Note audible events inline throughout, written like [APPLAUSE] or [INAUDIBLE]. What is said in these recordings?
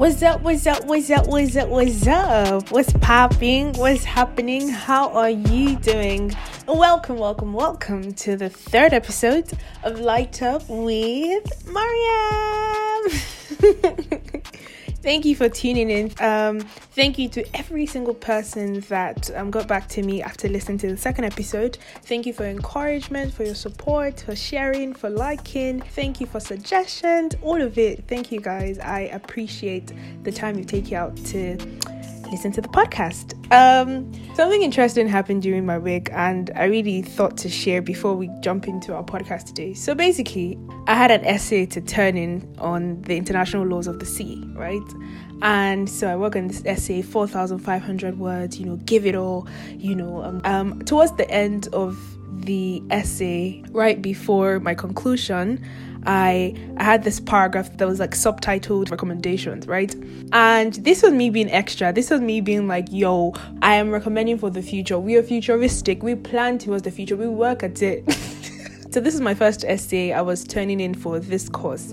What's up? What's up? What's up? What's up? What's up? What's popping? What's happening? How are you doing? Welcome, welcome, welcome to the third episode of Light Up with Mariam. [LAUGHS] thank you for tuning in. Um, thank you to every single person that um, got back to me after listening to the second episode. Thank you for encouragement, for your support, for sharing, for liking. Thank you for suggestions, all of it. Thank you guys. I appreciate the time you take out to listen to the podcast. Um, something interesting happened during my week, and I really thought to share before we jump into our podcast today. So basically, I had an essay to turn in on the international laws of the sea, right? And so I work on this essay, 4,500 words, you know, give it all, you know. Um, um, towards the end of the essay, right before my conclusion, I, I had this paragraph that was like subtitled recommendations, right? And this was me being extra. This was me being like, yo, I am recommending for the future. We are futuristic. We plan towards the future. We work at it. [LAUGHS] so this is my first essay I was turning in for this course.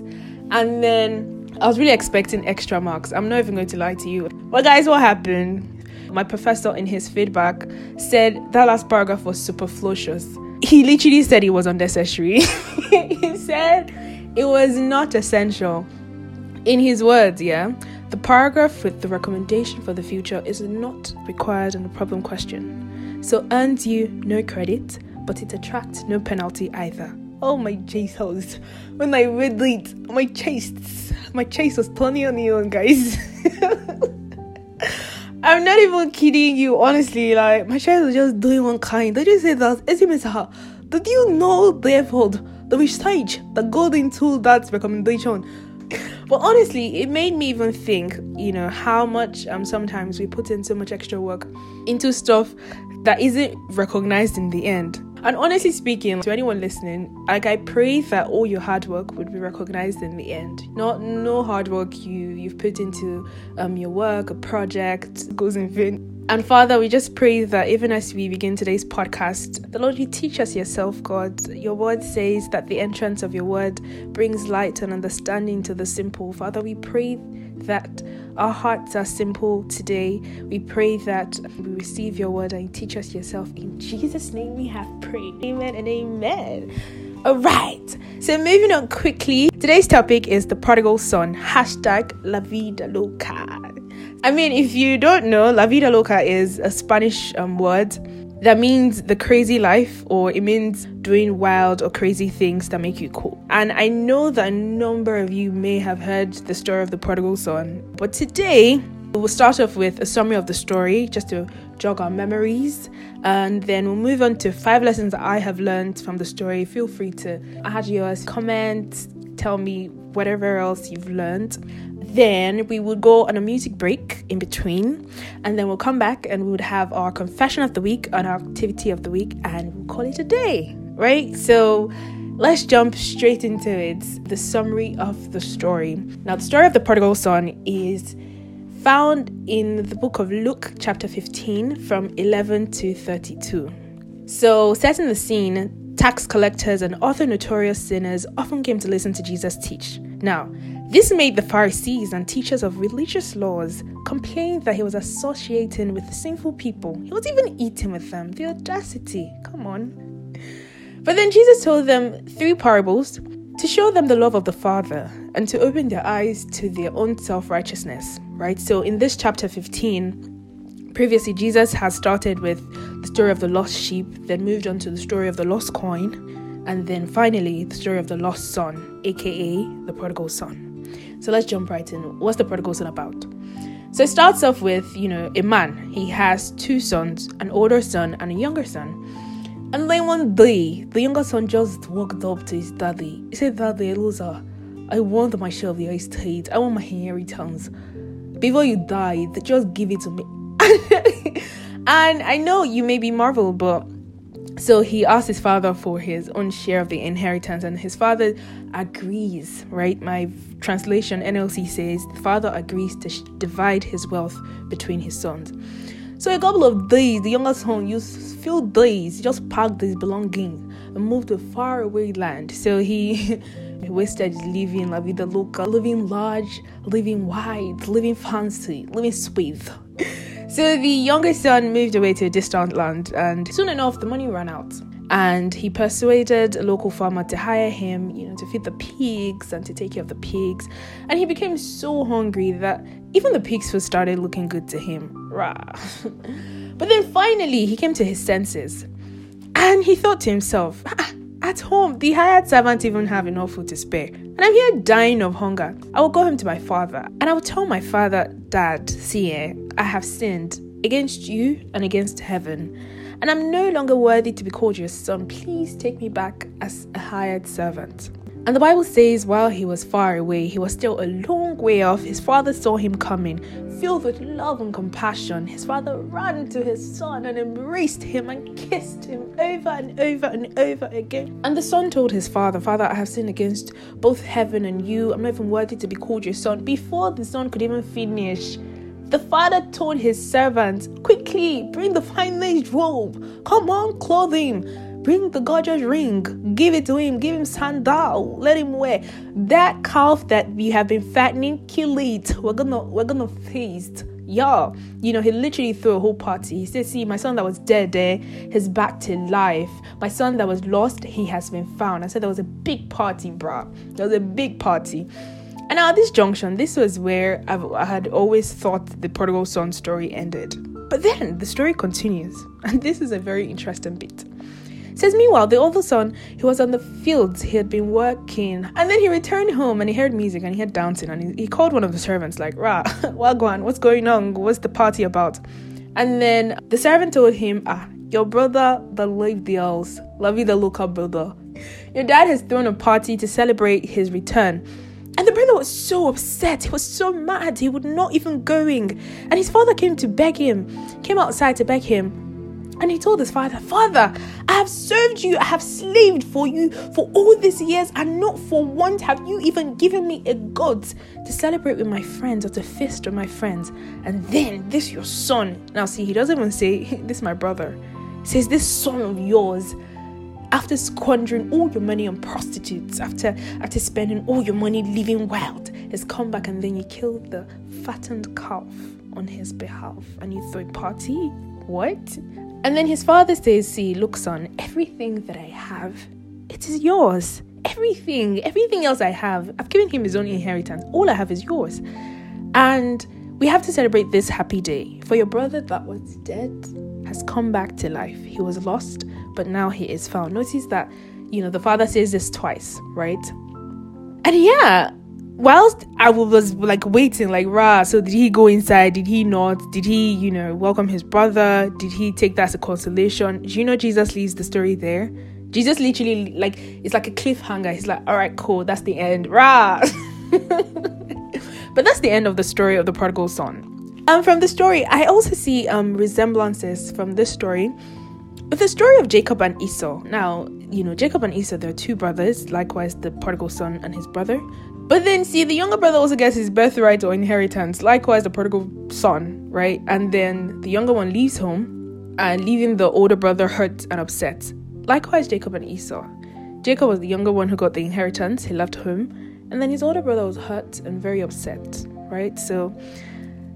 And then I was really expecting extra marks. I'm not even going to lie to you. Well, guys, what happened? My professor, in his feedback, said that last paragraph was superfluous. He literally said it was unnecessary. [LAUGHS] he said it was not essential. In his words, yeah, the paragraph with the recommendation for the future is not required in the problem question. So earns you no credit, but it attracts no penalty either. Oh my Jesus. When I read it, my chest, my chest was turning on you guys. [LAUGHS] I'm not even kidding you, honestly. Like my child was just doing one kind. Did you said that did you know therefore the research that goes into that recommendation? but honestly, it made me even think, you know, how much um sometimes we put in so much extra work into stuff that isn't recognized in the end. And honestly speaking, to anyone listening, like I pray that all your hard work would be recognized in the end. Not no hard work you you've put into um your work, a project goes in vain. And Father, we just pray that even as we begin today's podcast, the Lord, you teach us yourself, God. Your word says that the entrance of your word brings light and understanding to the simple. Father, we pray that our hearts are simple today. We pray that we receive your word and teach us yourself. In Jesus' name we have prayed. Amen and amen. All right. So moving on quickly. Today's topic is the prodigal son. Hashtag La Vida Loca. I mean, if you don't know, La Vida Loca is a Spanish um, word that means the crazy life, or it means doing wild or crazy things that make you cool. And I know that a number of you may have heard the story of the prodigal son, but today we'll start off with a summary of the story just to jog our memories, and then we'll move on to five lessons I have learned from the story. Feel free to add yours, comment, tell me whatever else you've learned then we would go on a music break in between, and then we'll come back and we would have our confession of the week and our activity of the week, and we'll call it a day, right? So let's jump straight into it. The summary of the story. Now, the story of the prodigal son is found in the book of Luke, chapter 15, from 11 to 32. So, setting the scene, tax collectors and other notorious sinners often came to listen to Jesus teach. Now, this made the Pharisees and teachers of religious laws complain that he was associating with sinful people. He was even eating with them. The audacity. Come on. But then Jesus told them three parables to show them the love of the Father and to open their eyes to their own self righteousness, right? So in this chapter 15, previously Jesus has started with the story of the lost sheep, then moved on to the story of the lost coin, and then finally the story of the lost son, aka the prodigal son. So let's jump right in. What's the prodigal son about? So it starts off with, you know, a man. He has two sons, an older son and a younger son. And then one day, the younger son just walked up to his daddy. He said, Daddy, loser, I want my share of the estate. I want my inheritance. Before you die, just give it to me. [LAUGHS] and I know you may be marvel, but so he asked his father for his own share of the inheritance, and his father agrees, right? My translation, NLT says, the father agrees to sh- divide his wealth between his sons. So, a couple of days, the younger son used few days, just packed his belongings and moved to a faraway land. So he [LAUGHS] wasted living la vida loca, living large, living wide, living fancy, living sweet. [LAUGHS] so the youngest son moved away to a distant land, and soon enough, the money ran out and he persuaded a local farmer to hire him, you know, to feed the pigs and to take care of the pigs. And he became so hungry that even the pigs food started looking good to him. [LAUGHS] But then finally he came to his senses. And he thought to himself, ah, at home, the hired servants even have enough food to spare. And I'm here dying of hunger. I will go home to my father and I will tell my father, Dad, see, eh, I have sinned against you and against heaven and I'm no longer worthy to be called your son. Please take me back as a hired servant. And the Bible says, while he was far away, he was still a long way off. His father saw him coming, filled with love and compassion. His father ran to his son and embraced him and kissed him over and over and over again. And the son told his father, Father, I have sinned against both heaven and you. I'm not even worthy to be called your son. Before the son could even finish, the father told his servants, Quickly, bring the finest robe. Come on, clothe him. Bring the gorgeous ring. Give it to him. Give him sandal. Let him wear. That calf that we have been fattening, kill it. We're gonna we're gonna feast. Yeah, you know, he literally threw a whole party. He said, See, my son that was dead eh, he's back to life. My son that was lost, he has been found. I said there was a big party, bruh. There was a big party. And now, at this junction, this was where I've, i had always thought the prodigal son story ended. But then the story continues, [LAUGHS] and this is a very interesting bit. Says, meanwhile, the older son, he was on the fields, he had been working, and then he returned home and he heard music and he heard dancing, and he, he called one of the servants, like, Rah, [LAUGHS] Wagwan, what's going on? What's the party about? And then the servant told him, Ah, your brother, the late the else, Lovey the local brother. Your dad has thrown a party to celebrate his return and the brother was so upset. He was so mad. He would not even going. And his father came to beg him, came outside to beg him. And he told his father, Father, I have served you, I have slaved for you for all these years, and not for once have you even given me a goat to celebrate with my friends or to feast with my friends. And then this your son. Now, see, he doesn't even say, [LAUGHS] This is my brother. He says, This son of yours after squandering all your money on prostitutes, after after spending all your money living wild, has come back and then you kill the fattened calf on his behalf and you throw a party? What? And then his father says, See, look, son, everything that I have, it is yours. Everything, everything else I have, I've given him his own inheritance. All I have is yours. And we have to celebrate this happy day. For your brother that was dead has come back to life. He was lost, but now he is found. Notice that, you know, the father says this twice, right? And yeah, whilst I was like waiting, like, rah, so did he go inside? Did he not? Did he, you know, welcome his brother? Did he take that as a consolation? Do you know Jesus leaves the story there? Jesus literally, like, it's like a cliffhanger. He's like, all right, cool, that's the end. Rah! [LAUGHS] but that's the end of the story of the prodigal son. And from the story, I also see um, resemblances from this story with the story of Jacob and Esau. Now, you know, Jacob and Esau, they're two brothers, likewise the prodigal son and his brother. But then, see, the younger brother also gets his birthright or inheritance, likewise the prodigal son, right? And then the younger one leaves home and leaving the older brother hurt and upset. Likewise, Jacob and Esau. Jacob was the younger one who got the inheritance, he left home, and then his older brother was hurt and very upset, right? So,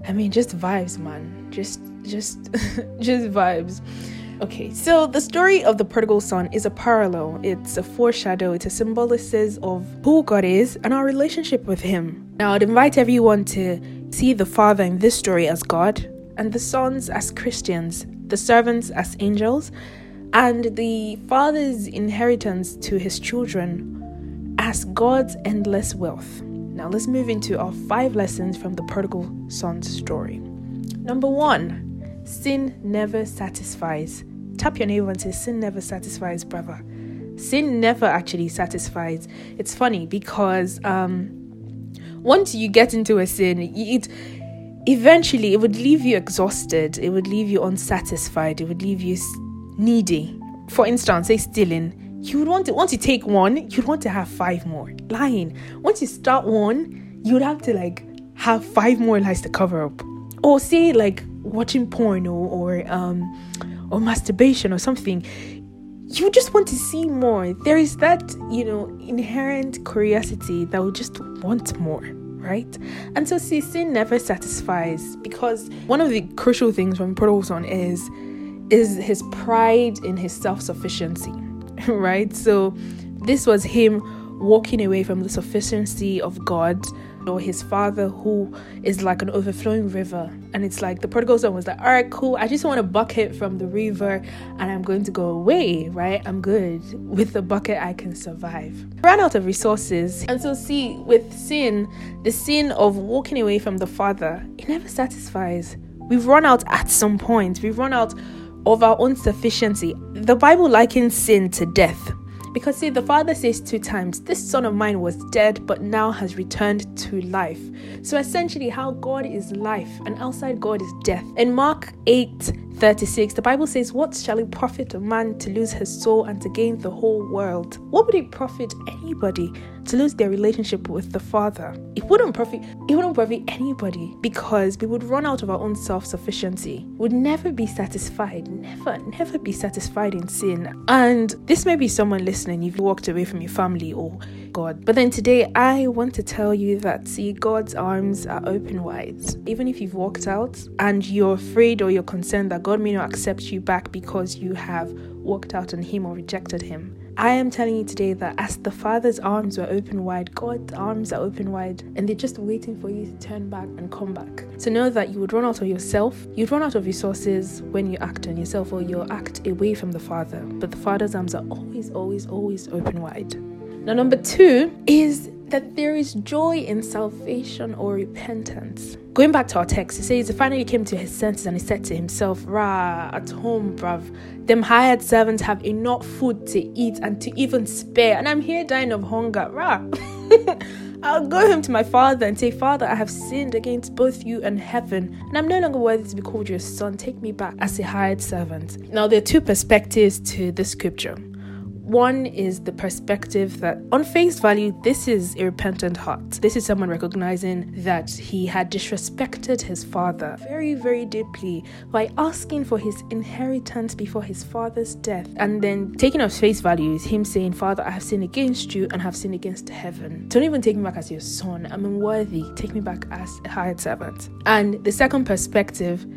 I mean, just vibes, man. Just, just, [LAUGHS] just vibes. Okay, so the story of the prodigal son is a parallel, it's a foreshadow, it's a symbolisis of who God is and our relationship with Him. Now, I'd invite everyone to see the father in this story as God, and the sons as Christians, the servants as angels, and the father's inheritance to his children as God's endless wealth. Now, let's move into our five lessons from the prodigal son's story. Number one, Sin never satisfies. Tap your neighbor and say, Sin never satisfies, brother. Sin never actually satisfies. It's funny because um, once you get into a sin, it eventually it would leave you exhausted. It would leave you unsatisfied. It would leave you needy. For instance, say stealing. You would want to once you take one, you'd want to have five more. Lying. Once you start one, you would have to like have five more lies to cover up. Or say like watching porn or, or um or masturbation or something you just want to see more. There is that, you know, inherent curiosity that will just want more right? And so sin never satisfies because one of the crucial things from prodigal son is is his pride in his self-sufficiency, [LAUGHS] right? So this was him walking away from the sufficiency of God or his father who is like an overflowing river. And it's like the prodigal son was like all right cool. I just want a bucket from the river and i'm going to go away right? I'm good with the bucket. I can survive. Ran out of resources. And so see with sin the sin of walking away from the father it never satisfies. We've run out at some point. We've run out of our own sufficiency. The bible likens sin to death because, see, the Father says two times, This son of mine was dead, but now has returned to life. So, essentially, how God is life and outside God is death. In Mark 8 36, the Bible says, What shall it profit a man to lose his soul and to gain the whole world? What would it profit anybody to lose their relationship with the Father? It wouldn't profit it wouldn't profit anybody because we would run out of our own self-sufficiency. Would never be satisfied, never, never be satisfied in sin. And this may be someone listening, you've walked away from your family or God. But then today I want to tell you that see God's arms are open wide. Even if you've walked out and you're afraid or you're concerned that God may not accept you back because you have walked out on him or rejected him. I am telling you today that as the Father's arms were open wide, God's arms are open wide, and they're just waiting for you to turn back and come back. So know that you would run out of yourself, you'd run out of resources when you act on yourself or you act away from the Father. But the Father's arms are always, always, always open wide. Now, number two is that there is joy in salvation or repentance. Going back to our text, it says he finally came to his senses and he said to himself, Rah, at home, bruv, them hired servants have enough food to eat and to even spare, and I'm here dying of hunger. Rah. [LAUGHS] I'll go home to my father and say, Father, I have sinned against both you and heaven, and I'm no longer worthy to be called your son. Take me back as a hired servant. Now, there are two perspectives to the scripture. One is the perspective that, on face value, this is a repentant heart. This is someone recognizing that he had disrespected his father very, very deeply by asking for his inheritance before his father's death. And then taking off face value is him saying, Father, I have sinned against you and have sinned against heaven. Don't even take me back as your son. I'm unworthy. Take me back as a hired servant. And the second perspective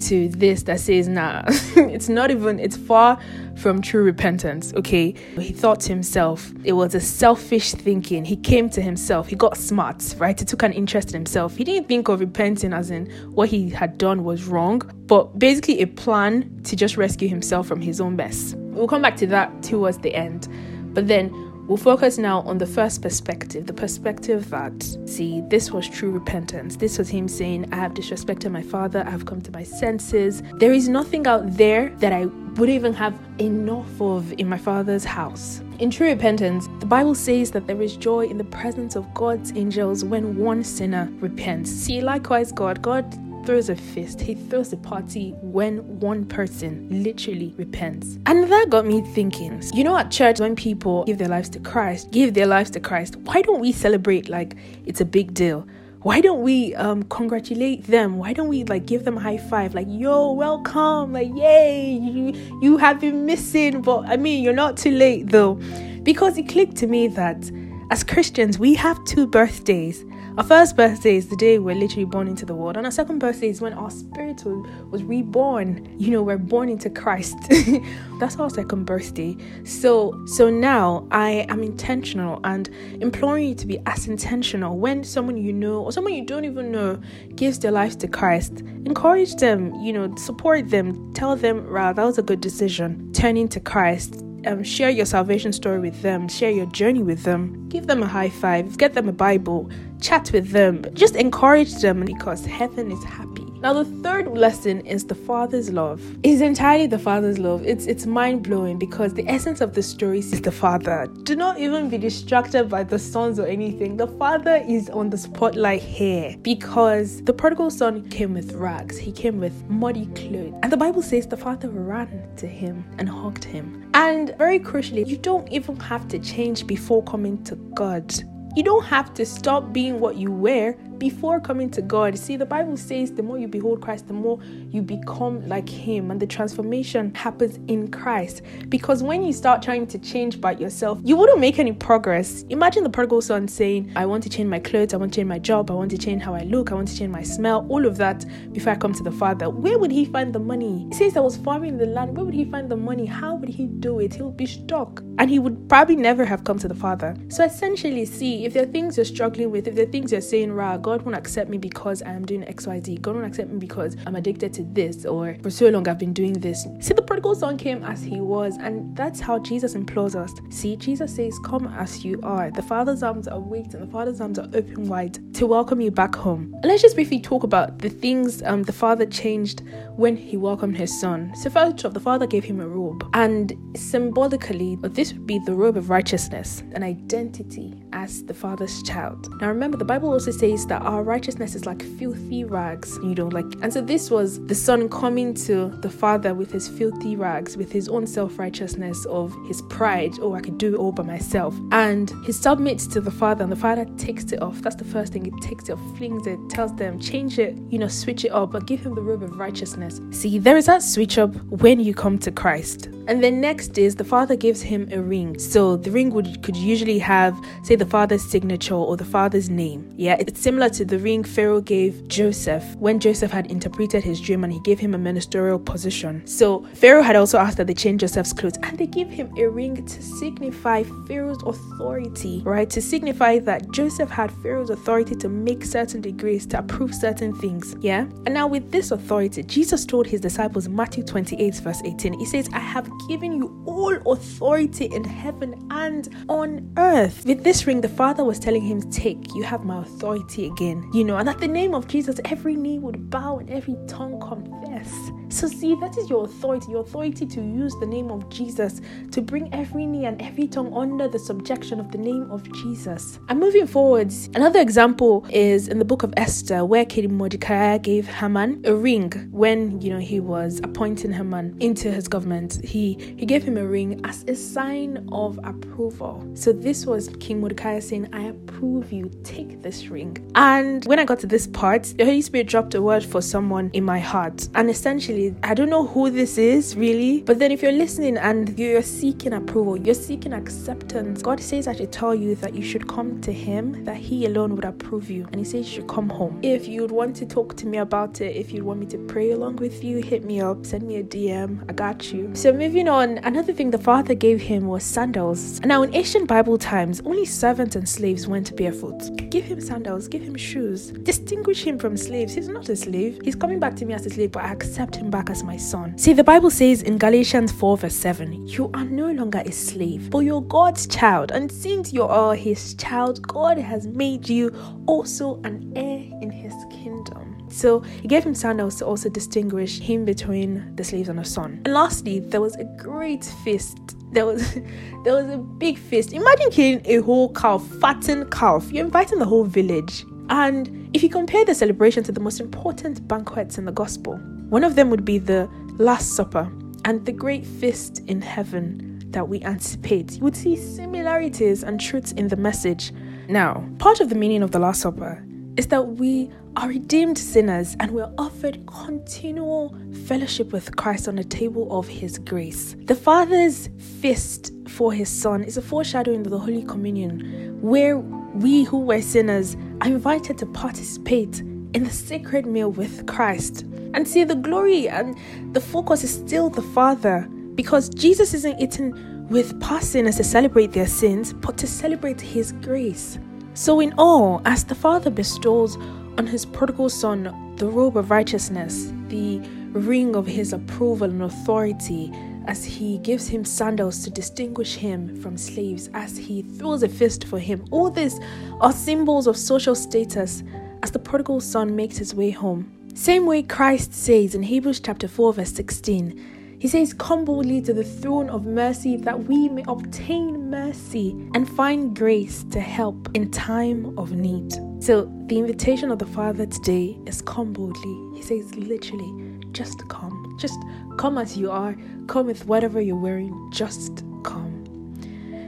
to this that says, nah, [LAUGHS] it's not even, it's far from true repentance. Okay. He thought to himself, it was a selfish thinking. He came to himself, he got smart, right? He took an interest in himself. He didn't think of repenting as in what he had done was wrong, but basically a plan to just rescue himself from his own mess. We'll come back to that towards the end. But then We'll focus now on the first perspective the perspective that, see, this was true repentance. This was him saying, I have disrespected my father, I have come to my senses. There is nothing out there that I would even have enough of in my father's house. In true repentance, the Bible says that there is joy in the presence of God's angels when one sinner repents. See, likewise, God, God throws a fist, he throws a party when one person literally repents. And that got me thinking you know, at church, when people give their lives to Christ, give their lives to Christ, why don't we celebrate like it's a big deal? why don't we um, congratulate them why don't we like give them a high five like yo welcome like yay you you have been missing but i mean you're not too late though because it clicked to me that as christians we have two birthdays our first birthday is the day we're literally born into the world, and our second birthday is when our spirit was, was reborn. You know, we're born into Christ. [LAUGHS] That's our second birthday. So, so now I am intentional and imploring you to be as intentional when someone you know or someone you don't even know gives their life to Christ. Encourage them, you know, support them, tell them, "Wow, that was a good decision." Turning to Christ um, share your salvation story with them, share your journey with them, give them a high five, get them a Bible, chat with them, just encourage them because heaven is happy. Now the third lesson is the father's love. It's entirely the father's love. It's it's mind-blowing because the essence of the story is the father. Do not even be distracted by the sons or anything. The father is on the spotlight here because the prodigal son came with rags. He came with muddy clothes. And the Bible says the father ran to him and hugged him. And very crucially, you don't even have to change before coming to God. You don't have to stop being what you were before coming to God. See, the Bible says the more you behold Christ, the more you become like Him, and the transformation happens in Christ. Because when you start trying to change by yourself, you wouldn't make any progress. Imagine the prodigal son saying, I want to change my clothes, I want to change my job, I want to change how I look, I want to change my smell, all of that before I come to the Father. Where would he find the money? He says I was farming the land. Where would he find the money? How would he do it? He would be stuck. And he would probably never have come to the Father. So essentially, see, if there are things you're struggling with, if there are things you're saying, Ra, God won't accept me because I am doing XYZ. God won't accept me because I'm addicted to this, or for so long I've been doing this. See, the prodigal son came as he was, and that's how Jesus implores us. See, Jesus says, Come as you are. The Father's arms are waiting, the Father's arms are open wide to welcome you back home. And let's just briefly talk about the things um, the Father changed when he welcomed his son. So, first off, the Father gave him a robe, and symbolically, this would be the robe of righteousness, an identity as the Father's child. Now, remember, the Bible also says that our righteousness is like filthy rags, you know, like, and so this was the Son coming to the Father with his filthy rags, with his own self righteousness of his pride, oh, I could do it all by myself. And he submits to the Father, and the Father takes it off. That's the first thing. He takes it off, flings it, tells them, change it, you know, switch it up, but give him the robe of righteousness. See, there is that switch up when you come to Christ. And then next is the father gives him a ring. So the ring would could usually have, say, the father's signature or the father's name. Yeah, it's similar to the ring Pharaoh gave Joseph when Joseph had interpreted his dream and he gave him a ministerial position. So Pharaoh had also asked that they change Joseph's clothes and they give him a ring to signify Pharaoh's authority, right? To signify that Joseph had Pharaoh's authority to make certain degrees, to approve certain things. Yeah. And now with this authority, Jesus told his disciples Matthew 28, verse 18, he says, I have given you all authority in heaven and on earth. With this ring, the Father was telling him, Take, you have my authority again. You know, and at the name of Jesus, every knee would bow and every tongue confess. So, see, that is your authority, your authority to use the name of Jesus to bring every knee and every tongue under the subjection of the name of Jesus. And moving forwards, another example is in the book of Esther, where King Mordecai gave Haman a ring when, you know, he was appointing Haman into his government. He he gave him a ring as a sign of approval. So this was King Mordecai saying, I approve you, take this ring. And when I got to this part, the Holy Spirit dropped a word for someone in my heart. And essentially, I don't know who this is really, but then if you're listening and you're seeking approval, you're seeking acceptance, God says I should tell you that you should come to Him, that He alone would approve you. And He says you should come home. If you'd want to talk to me about it, if you'd want me to pray along with you, hit me up, send me a DM. I got you. So moving on, another thing the father gave him was sandals. Now in ancient Bible times, only servants and slaves went barefoot. Give him sandals, give him shoes. Distinguish him from slaves. He's not a slave. He's coming back to me as a slave, but I accept him back as my son. See, the Bible says in Galatians 4, verse 7, you are no longer a slave, but you're God's child. And since you are his child, God has made you also an heir in his kingdom. So he gave him sandals to also distinguish him between the slaves and the son. And lastly, there was a great feast. There was [LAUGHS] there was a big feast. Imagine killing a whole calf, fattened calf. You're inviting the whole village. And if you compare the celebration to the most important banquets in the gospel, one of them would be the Last Supper and the great feast in heaven that we anticipate. You would see similarities and truths in the message. Now, part of the meaning of the Last Supper is that we are redeemed sinners and we're offered continual fellowship with Christ on the table of His grace. The Father's feast for His Son is a foreshadowing of the Holy Communion, where we who were sinners are invited to participate in the sacred meal with Christ. And see, the glory and the focus is still the Father because Jesus isn't eaten with past sinners to celebrate their sins, but to celebrate His grace. So, in all, as the Father bestows on his prodigal son the robe of righteousness, the ring of his approval and authority, as he gives him sandals to distinguish him from slaves, as he throws a fist for him, all these are symbols of social status as the prodigal son makes his way home. Same way Christ says in Hebrews chapter 4, verse 16. He says, Come boldly to the throne of mercy that we may obtain mercy and find grace to help in time of need. So, the invitation of the Father today is come boldly. He says, literally, just come. Just come as you are. Come with whatever you're wearing. Just come.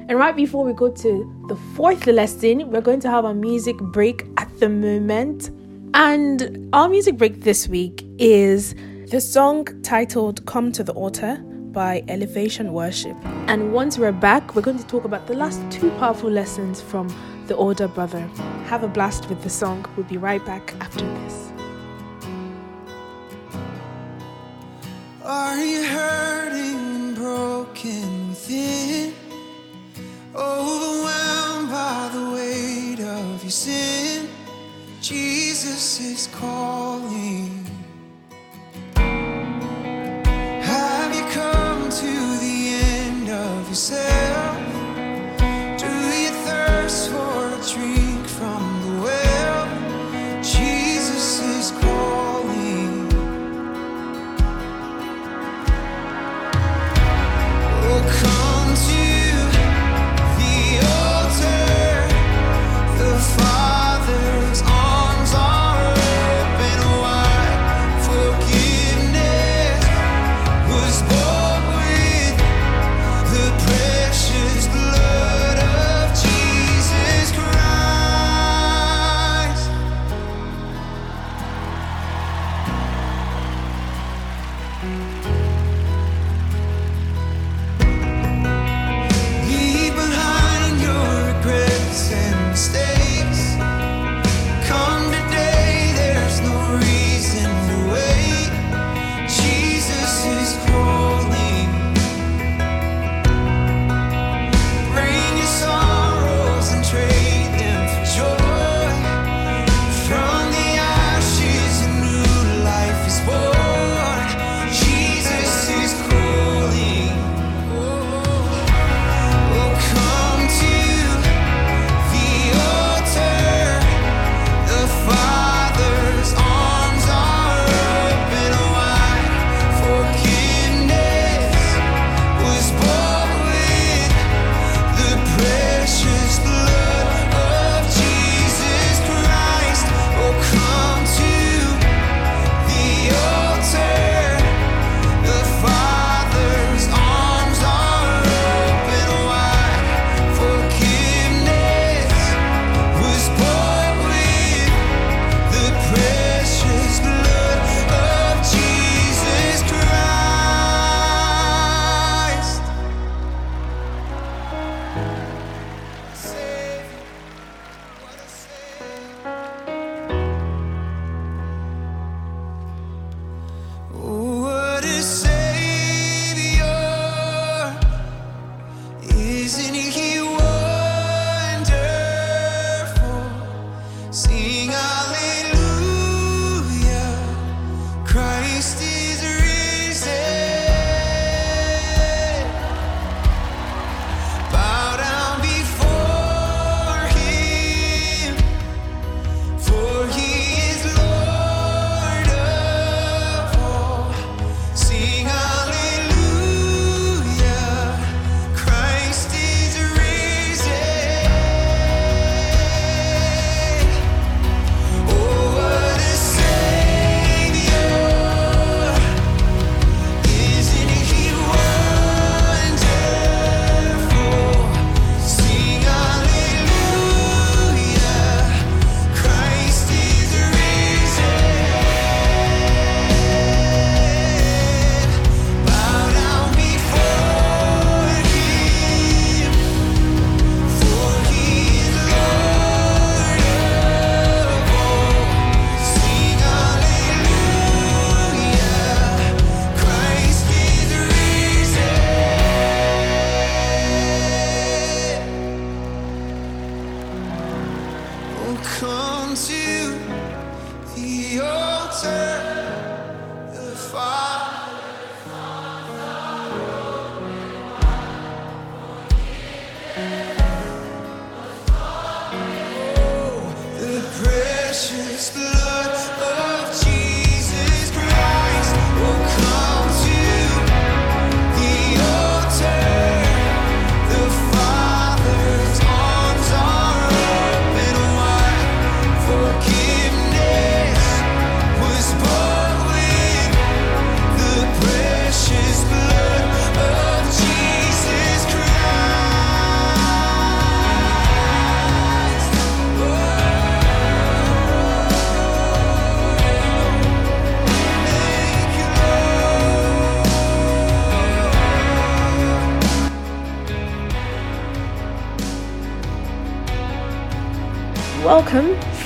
And right before we go to the fourth lesson, we're going to have a music break the moment. And our music break this week is the song titled Come to the Altar by Elevation Worship. And once we're back, we're going to talk about the last two powerful lessons from the Order brother. Have a blast with the song. We'll be right back after this. Are you hurting and broken within? Jesus is called.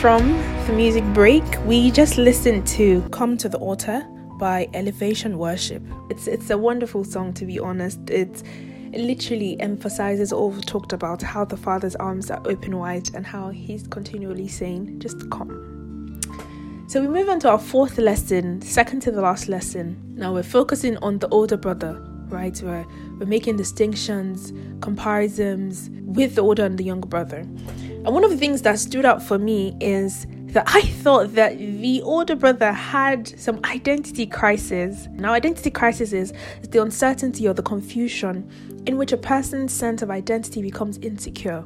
From the music break. We just listened to Come to the Altar by Elevation Worship. It's it's a wonderful song to be honest. It's it literally emphasizes all we talked about how the father's arms are open wide and how he's continually saying, just come. So we move on to our fourth lesson, second to the last lesson. Now we're focusing on the older brother, right? We're, we're making distinctions, comparisons with the older and the younger brother. And one of the things that stood out for me is that I thought that the older brother had some identity crisis. Now, identity crisis is the uncertainty or the confusion in which a person's sense of identity becomes insecure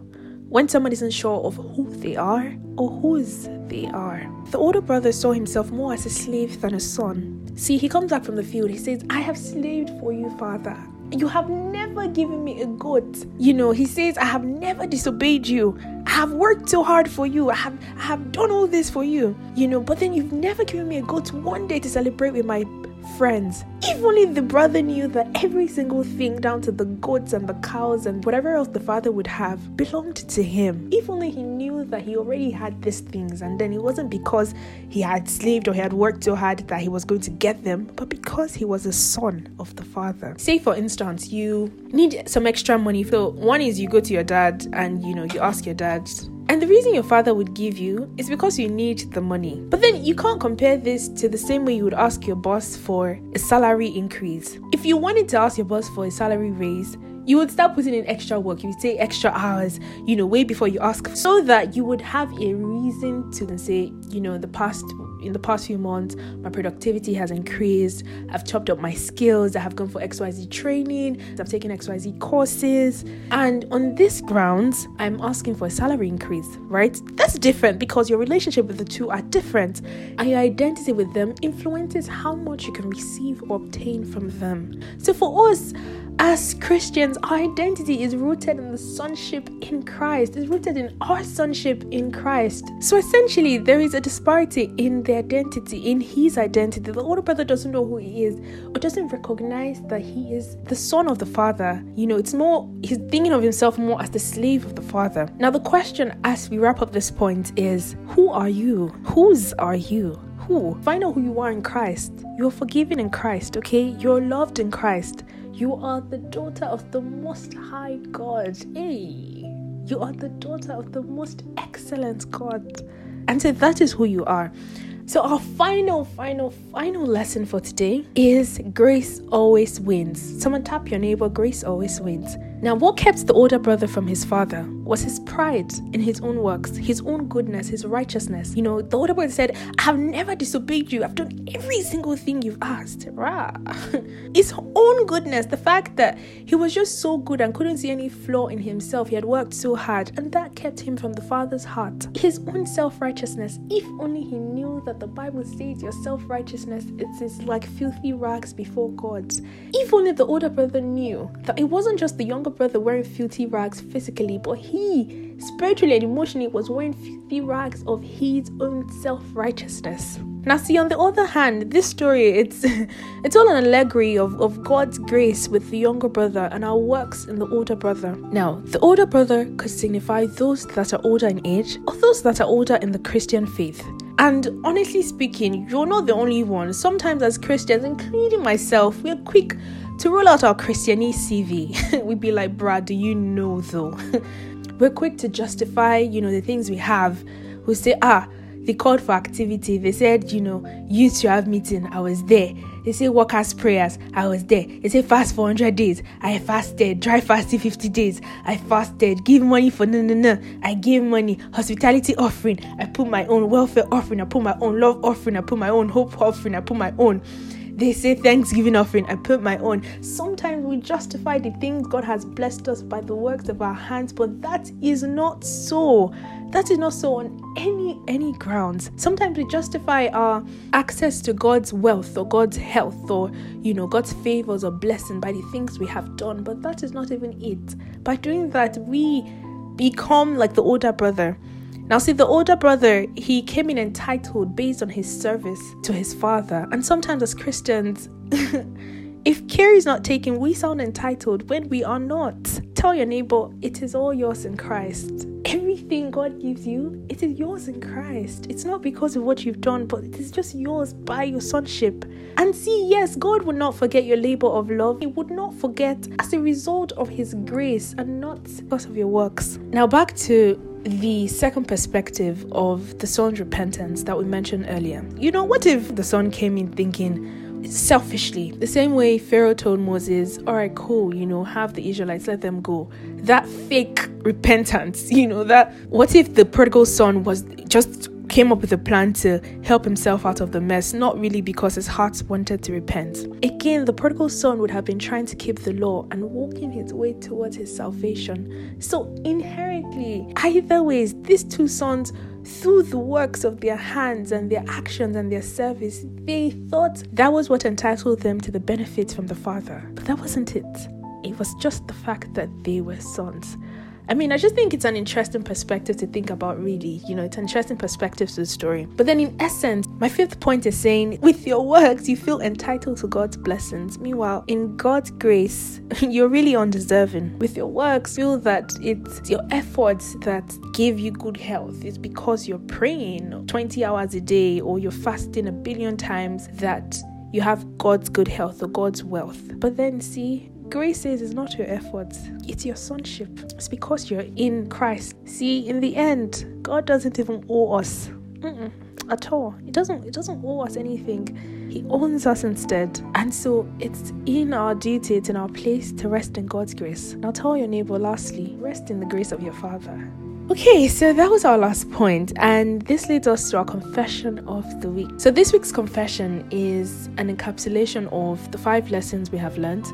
when someone isn't sure of who they are or whose they are. The older brother saw himself more as a slave than a son. See, he comes back from the field, he says, I have slaved for you, father. You have never given me a goat. You know, he says, I have never disobeyed you. I have worked so hard for you. I have I have done all this for you. You know, but then you've never given me a goat one day to celebrate with my friends. If only the brother knew that every single thing, down to the goats and the cows and whatever else the father would have, belonged to him. If only he knew that he already had these things, and then it wasn't because he had slaved or he had worked so hard that he was going to get them, but because he was a son of the father. Say, for instance, you need some extra money. So, one is you go to your dad and you know, you ask your dad, and the reason your father would give you is because you need the money. But then you can't compare this to the same way you would ask your boss for a salary increase. If you wanted to ask your boss for a salary raise, you would start putting in extra work. You would take extra hours, you know, way before you ask, so that you would have a reason to say, you know, the past in the past few months, my productivity has increased. I've chopped up my skills. I have gone for XYZ training. I've taken XYZ courses. And on this grounds, I'm asking for a salary increase, right? That's different because your relationship with the two are different. And your identity with them influences how much you can receive or obtain from them. So for us, as Christians, our identity is rooted in the sonship in Christ, it's rooted in our sonship in Christ. So essentially, there is a disparity in the identity, in his identity. The older brother doesn't know who he is or doesn't recognize that he is the son of the father. You know, it's more, he's thinking of himself more as the slave of the father. Now, the question as we wrap up this point is who are you? Whose are you? Who? Find out who you are in Christ. You're forgiven in Christ, okay? You're loved in Christ. You are the daughter of the Most High God. Hey, you are the daughter of the most excellent God. And so that is who you are. So, our final, final, final lesson for today is grace always wins. Someone tap your neighbor, grace always wins. Now, what kept the older brother from his father was his pride in his own works, his own goodness, his righteousness. You know, the older brother said, I have never disobeyed you. I've done every single thing you've asked. Rah. [LAUGHS] his own goodness, the fact that he was just so good and couldn't see any flaw in himself. He had worked so hard, and that kept him from the father's heart. His own self righteousness, if only he knew that the Bible says your self righteousness is like filthy rags before God. If only the older brother knew that it wasn't just the younger brother wearing filthy rags physically, but he spiritually and emotionally was wearing filthy rags of his own self-righteousness. Now, see, on the other hand, this story it's [LAUGHS] it's all an allegory of, of God's grace with the younger brother and our works in the older brother. Now, the older brother could signify those that are older in age or those that are older in the Christian faith. And honestly speaking, you're not the only one. Sometimes, as Christians, including myself, we're quick to roll out our Christianese CV. [LAUGHS] We'd be like, bruh, do you know though? [LAUGHS] we're quick to justify, you know, the things we have. We say, ah, they called for activity. They said, you know, you to have meeting. I was there. They say workers' prayers. I was there. They say fast for 100 days. I fasted. Dry fasting 50 days. I fasted. Give money for no, no, no. I gave money. Hospitality offering. I put my own welfare offering. I put my own love offering. I put my own hope offering. I put my own. They say Thanksgiving offering, I put my own. Sometimes we justify the things God has blessed us by the works of our hands, but that is not so. That is not so on any any grounds. Sometimes we justify our access to God's wealth or God's health or you know God's favors or blessing by the things we have done, but that is not even it. By doing that, we become like the older brother now, see, the older brother, he came in entitled based on his service to his father. And sometimes, as Christians, [LAUGHS] If care is not taken, we sound entitled when we are not. Tell your neighbor, it is all yours in Christ. Everything God gives you, it is yours in Christ. It's not because of what you've done, but it is just yours by your sonship. And see, yes, God would not forget your labor of love. He would not forget as a result of His grace and not because of your works. Now, back to the second perspective of the son's repentance that we mentioned earlier. You know, what if the son came in thinking, selfishly, the same way Pharaoh told Moses, All right, cool, you know, have the Israelites, let them go. That fake repentance, [LAUGHS] you know, that what if the prodigal son was just came up with a plan to help himself out of the mess, not really because his heart wanted to repent. Again, the prodigal son would have been trying to keep the law and walking his way towards his salvation. So, inherently, either ways, these two sons through the works of their hands and their actions and their service, they thought that was what entitled them to the benefits from the Father. But that wasn't it. It was just the fact that they were sons. I mean, I just think it's an interesting perspective to think about, really. You know, it's an interesting perspective to the story. But then, in essence, my fifth point is saying, with your works, you feel entitled to God's blessings. Meanwhile, in God's grace, [LAUGHS] you're really undeserving. With your works, feel that it's your efforts that give you good health. It's because you're praying 20 hours a day or you're fasting a billion times that you have God's good health or God's wealth. But then, see, Grace it's not your efforts, it's your sonship. It's because you're in Christ. See, in the end, God doesn't even owe us Mm-mm, at all. It doesn't. It doesn't owe us anything. He owns us instead. And so it's in our duty, it's in our place to rest in God's grace. Now tell your neighbor, lastly, rest in the grace of your Father. Okay, so that was our last point, and this leads us to our confession of the week. So, this week's confession is an encapsulation of the five lessons we have learned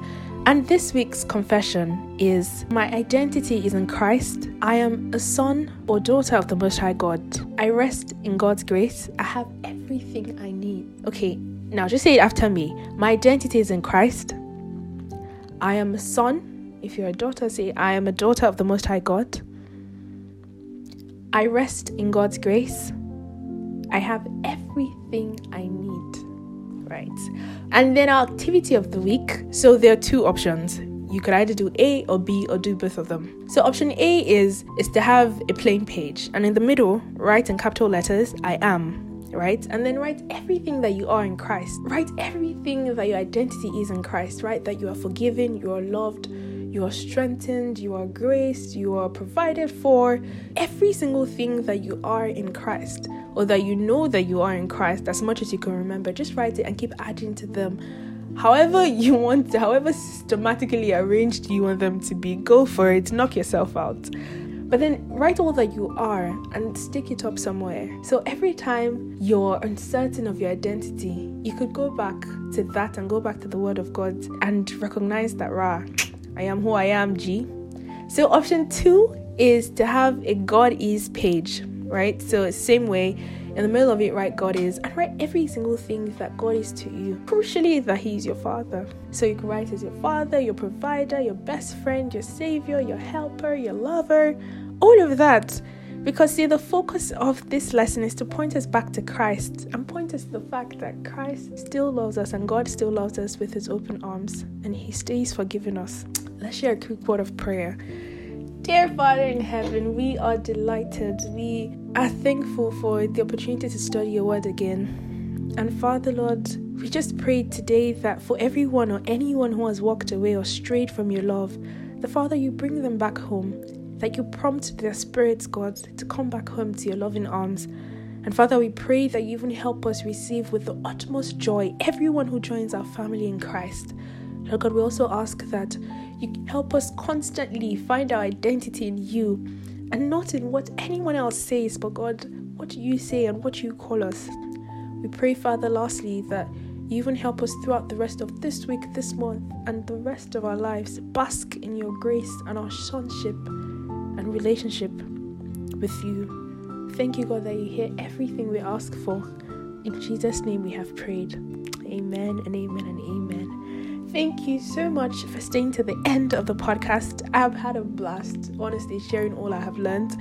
and this week's confession is My identity is in Christ. I am a son or daughter of the Most High God. I rest in God's grace. I have everything I need. Okay, now just say it after me. My identity is in Christ. I am a son. If you're a daughter, say, I am a daughter of the Most High God. I rest in God's grace. I have everything I need right? And then our activity of the week. So there are two options. You could either do A or B or do both of them. So option A is is to have a plain page and in the middle write in capital letters I am right? And then write everything that you are in Christ. Write everything that your identity is in Christ, right? That you are forgiven, you are loved, you are strengthened, you are graced, you are provided for. Every single thing that you are in Christ, or that you know that you are in Christ, as much as you can remember, just write it and keep adding to them. However, [LAUGHS] you want, to, however systematically arranged you want them to be, go for it, knock yourself out. But then write all that you are and stick it up somewhere. So every time you're uncertain of your identity, you could go back to that and go back to the Word of God and recognize that, rah, I am who I am, G. So option two is to have a God is page, right? So same way, in the middle of it, write God is, and write every single thing that God is to you. Crucially, that He is your Father. So you can write as your Father, your provider, your best friend, your Savior, your helper, your lover, all of that. Because, see, the focus of this lesson is to point us back to Christ and point us to the fact that Christ still loves us and God still loves us with his open arms and he stays forgiving us. Let's share a quick word of prayer. Dear Father in heaven, we are delighted. We are thankful for the opportunity to study your word again. And Father, Lord, we just pray today that for everyone or anyone who has walked away or strayed from your love, the Father, you bring them back home that you prompt their spirits, God, to come back home to your loving arms. And Father, we pray that you even help us receive with the utmost joy everyone who joins our family in Christ. Lord God, we also ask that you help us constantly find our identity in you and not in what anyone else says, but God, what you say and what you call us. We pray, Father, lastly, that you even help us throughout the rest of this week, this month, and the rest of our lives bask in your grace and our sonship and relationship with you. Thank you, God, that you hear everything we ask for. In Jesus' name we have prayed. Amen and amen and amen. Thank you so much for staying to the end of the podcast. I've had a blast, honestly, sharing all I have learned.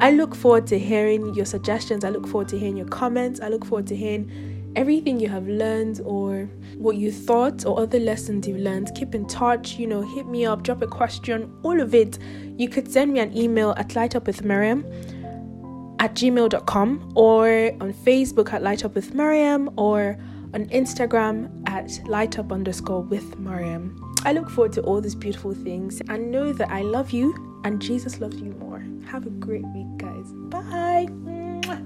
I look forward to hearing your suggestions. I look forward to hearing your comments. I look forward to hearing everything you have learned or what you thought or other lessons you've learned. Keep in touch, you know, hit me up, drop a question, all of it. You could send me an email at lightupwithmiriam at gmail.com or on Facebook at lightupwithmiriam or on Instagram at lightup underscore with Mariam. I look forward to all these beautiful things and know that I love you and Jesus loves you more. Have a great week, guys. Bye.